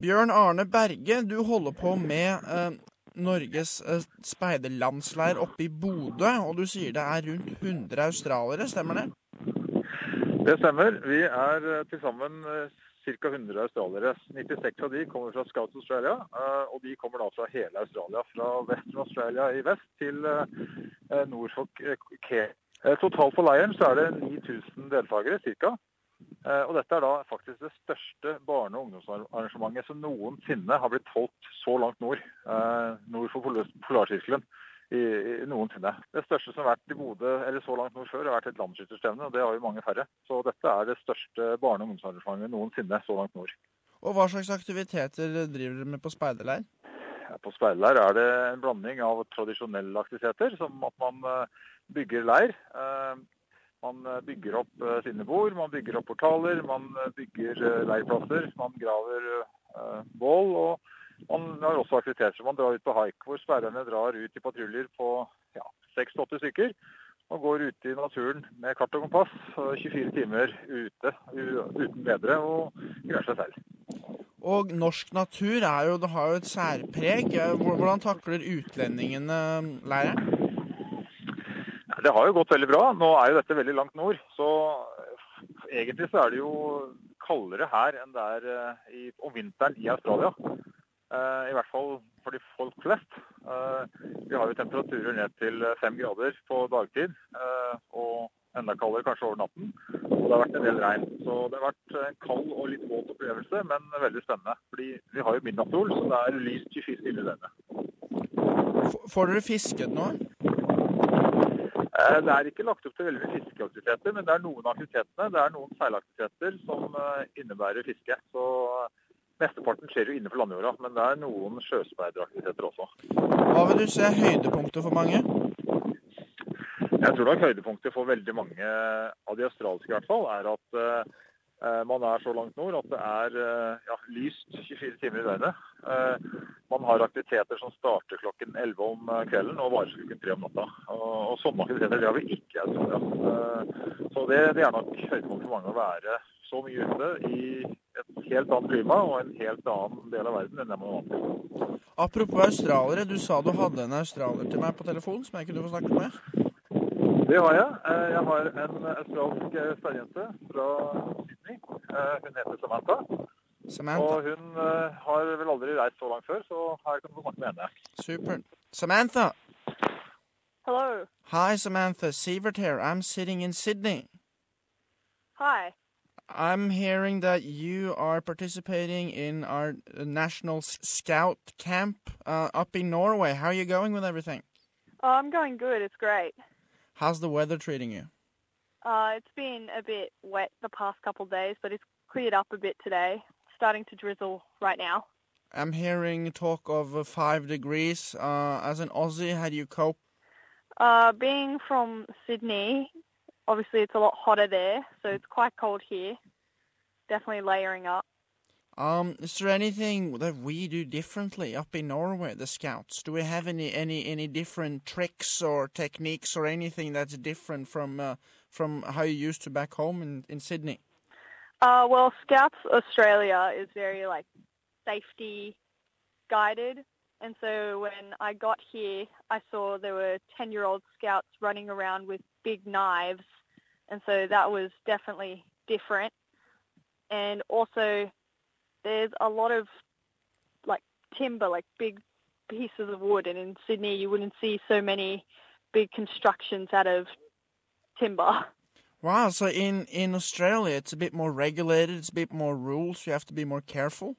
Bjørn Arne Berge, du holder på med eh, Norges eh, speiderlandsleir oppe i Bodø, og du sier det er rundt 100 australiere, stemmer det? Det stemmer. Vi er eh, til sammen ca. 100 australiere. 96 av de kommer fra Scouts Australia, eh, og de kommer da fra hele Australia. Fra Western Australia i vest til Norfolk Cairns. Totalt for leiren så er det 9000 deltakere ca. Og dette er da faktisk det største barne- og ungdomsarrangementet som noensinne har blitt holdt så langt nord, nord for Polarsirkelen i, i, noensinne. Det største som har vært i Bodø eller så langt nord før, har vært et landsskytterstevne. og Det har jo mange færre. Så dette er det største barne- og ungdomsarrangementet noensinne så langt nord. Og Hva slags aktiviteter driver dere med på speiderleir? På speiderleir er det en blanding av tradisjonelle aktiviteter, som at man eh, bygger leir. Eh, man eh, bygger opp sine bord, man bygger opp portaler, man bygger leirplasser. Man graver bål. og man har også aktiviteter. Man drar ut på haik, hvor sperrerne drar ut i patruljer på ja, 6-8 stykker. Og går ute i naturen med kart og kompass 24 timer ute uten bedre og greier seg selv. Og norsk natur jo, har jo et særpreg. Hvordan takler utlendingene leiren? Det har jo gått veldig bra. Nå er jo dette veldig langt nord. Så egentlig så er det jo kaldere her enn det er i, om vinteren i Australia. Eh, I hvert fall for de folk flest. Eh, vi har jo temperaturer ned til fem grader på dagtid, eh, og enda kaldere kanskje over natten. Og det har vært en del regn. Så det har vært en kald og litt våt opplevelse, men veldig spennende. Fordi vi har jo midnattssol, så det er lyst 24 timer i døgnet. Får dere fisket nå? Det er ikke lagt opp til veldig mye fiskeaktiviteter, men det er noen aktivitetene. Det er noen seilaktiviteter som innebærer fiske. Så Mesteparten skjer jo innenfor landjorda, men det er noen sjøspeideraktiviteter også. Hva vil du se er høydepunktet for mange? Jeg tror nok høydepunktet for veldig mange av de australske i hvert fall, er at man er så langt nord at det er uh, ja, lyst 24 timer i døgnet. Uh, man har aktiviteter som starter klokken 11 om kvelden og varer klokken 3 om natta. Og, sånne aktiviteter det har vi ikke i Australia. så det, det er nok høydepunktet for mange å være så mye ute i et helt annet klima og en helt annen del av verden enn det man er vant til. Apropos australiere, du sa du hadde en australier til meg på telefon som jeg kunne få snakke med? Det har jeg. Eh, jeg har en australsk speiderjente fra. Eh, hun heter Samantha. Samantha. Og hun eh, har vel aldri reist så langt før, så her kan du få snakke med henne. Supert. Samantha. Hello. Hi, Samantha. Sivert here. I'm sitting in Sydney. Hi. I'm hearing that you are participating in our national scout camp uh, up in Norway. How are you going with everything? Oh, I'm going good. It's great. How's the weather treating you? Uh, it's been a bit wet the past couple of days, but it's cleared up a bit today. Starting to drizzle right now. I'm hearing talk of uh, five degrees. Uh, as an Aussie, how do you cope? Uh, being from Sydney, Obviously, it's a lot hotter there, so it's quite cold here. Definitely layering up. Um, is there anything that we do differently up in Norway, the Scouts? Do we have any any any different tricks or techniques or anything that's different from uh, from how you used to back home in in Sydney? Uh, well, Scouts Australia is very like safety guided, and so when I got here, I saw there were ten year old Scouts running around with big knives and so that was definitely different. And also, there's a lot of like timber, like big pieces of wood, and in Sydney you wouldn't see so many big constructions out of timber. Wow, so in, in Australia it's a bit more regulated, it's a bit more rules, you have to be more careful?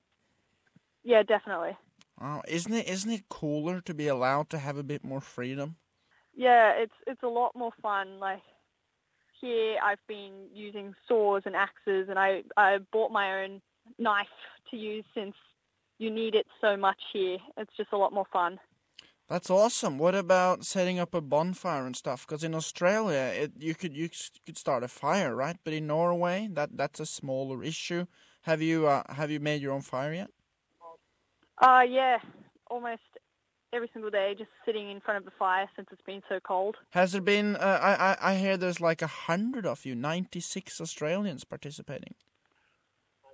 Yeah, definitely. Wow, isn't it isn't it cooler to be allowed to have a bit more freedom? Yeah, it's it's a lot more fun. Like here I've been using saws and axes and I, I bought my own knife to use since you need it so much here. It's just a lot more fun. That's awesome. What about setting up a bonfire and stuff? Because in Australia, it, you could you could start a fire, right? But in Norway, that that's a smaller issue. Have you uh, have you made your own fire yet? Uh yeah, almost every single day, just sitting in front of the fire since it's been so cold. Has there been? Uh, I, I I hear there's like a hundred of you, ninety six Australians participating.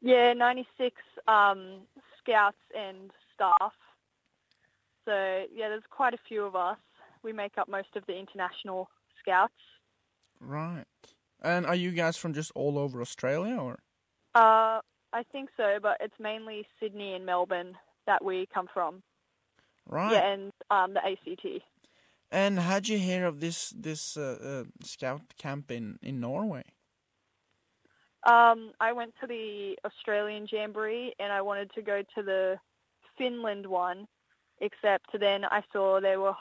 Yeah, ninety six um, scouts and staff. So yeah, there's quite a few of us. We make up most of the international scouts. Right. And are you guys from just all over Australia, or? Uh, I think so, but it's mainly Sydney and Melbourne that we come from. Right. Yeah, and um, the ACT. And how'd you hear of this this uh, uh, scout camp in in Norway? Um, I went to the Australian Jamboree and I wanted to go to the Finland one, except then I saw they were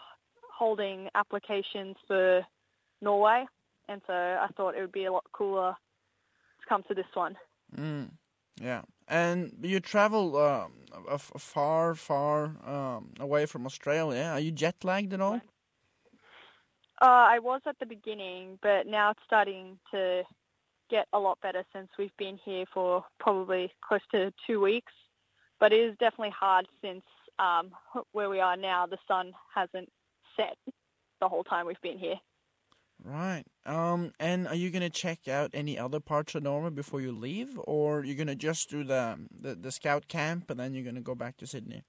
holding applications for Norway, and so I thought it would be a lot cooler to come to this one. Mm. Yeah. And you travel um, far, far um, away from Australia. Are you jet lagged at all? Uh, I was at the beginning, but now it's starting to get a lot better since we've been here for probably close to two weeks. But it is definitely hard since um, where we are now, the sun hasn't set the whole time we've been here. Right. Um. And are you gonna check out any other parts of Norway before you leave, or you're gonna just do the the, the scout camp and then you're gonna go back to Sydney?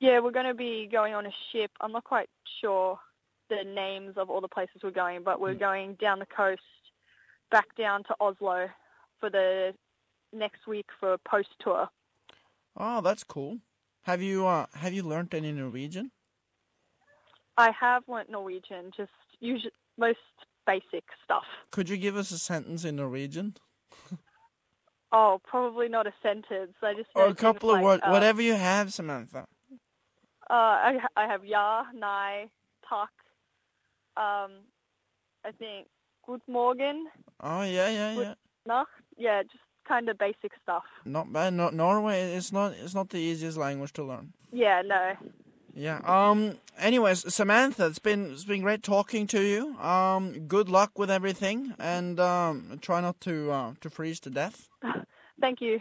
Yeah, we're going to be going on a ship. I'm not quite sure the names of all the places we're going, but we're going down the coast, back down to Oslo for the next week for a post tour. Oh, that's cool. Have you uh have you learned any Norwegian? I have learnt Norwegian, just usually most basic stuff. Could you give us a sentence in Norwegian? Oh, probably not a sentence. I just Or a couple of like, words, uh, whatever you have, Samantha. Uh, I I have ja, nej, tak. Um, I think good morgen, Oh yeah, yeah, Good- yeah. nacht. Yeah, just kind of basic stuff. Not bad. Not Norway It's not it's not the easiest language to learn. Yeah, no. Yeah. Um. Anyways, Samantha, it's been it's been great talking to you. Um. Good luck with everything, and um. Try not to uh, to freeze to death. Thank you.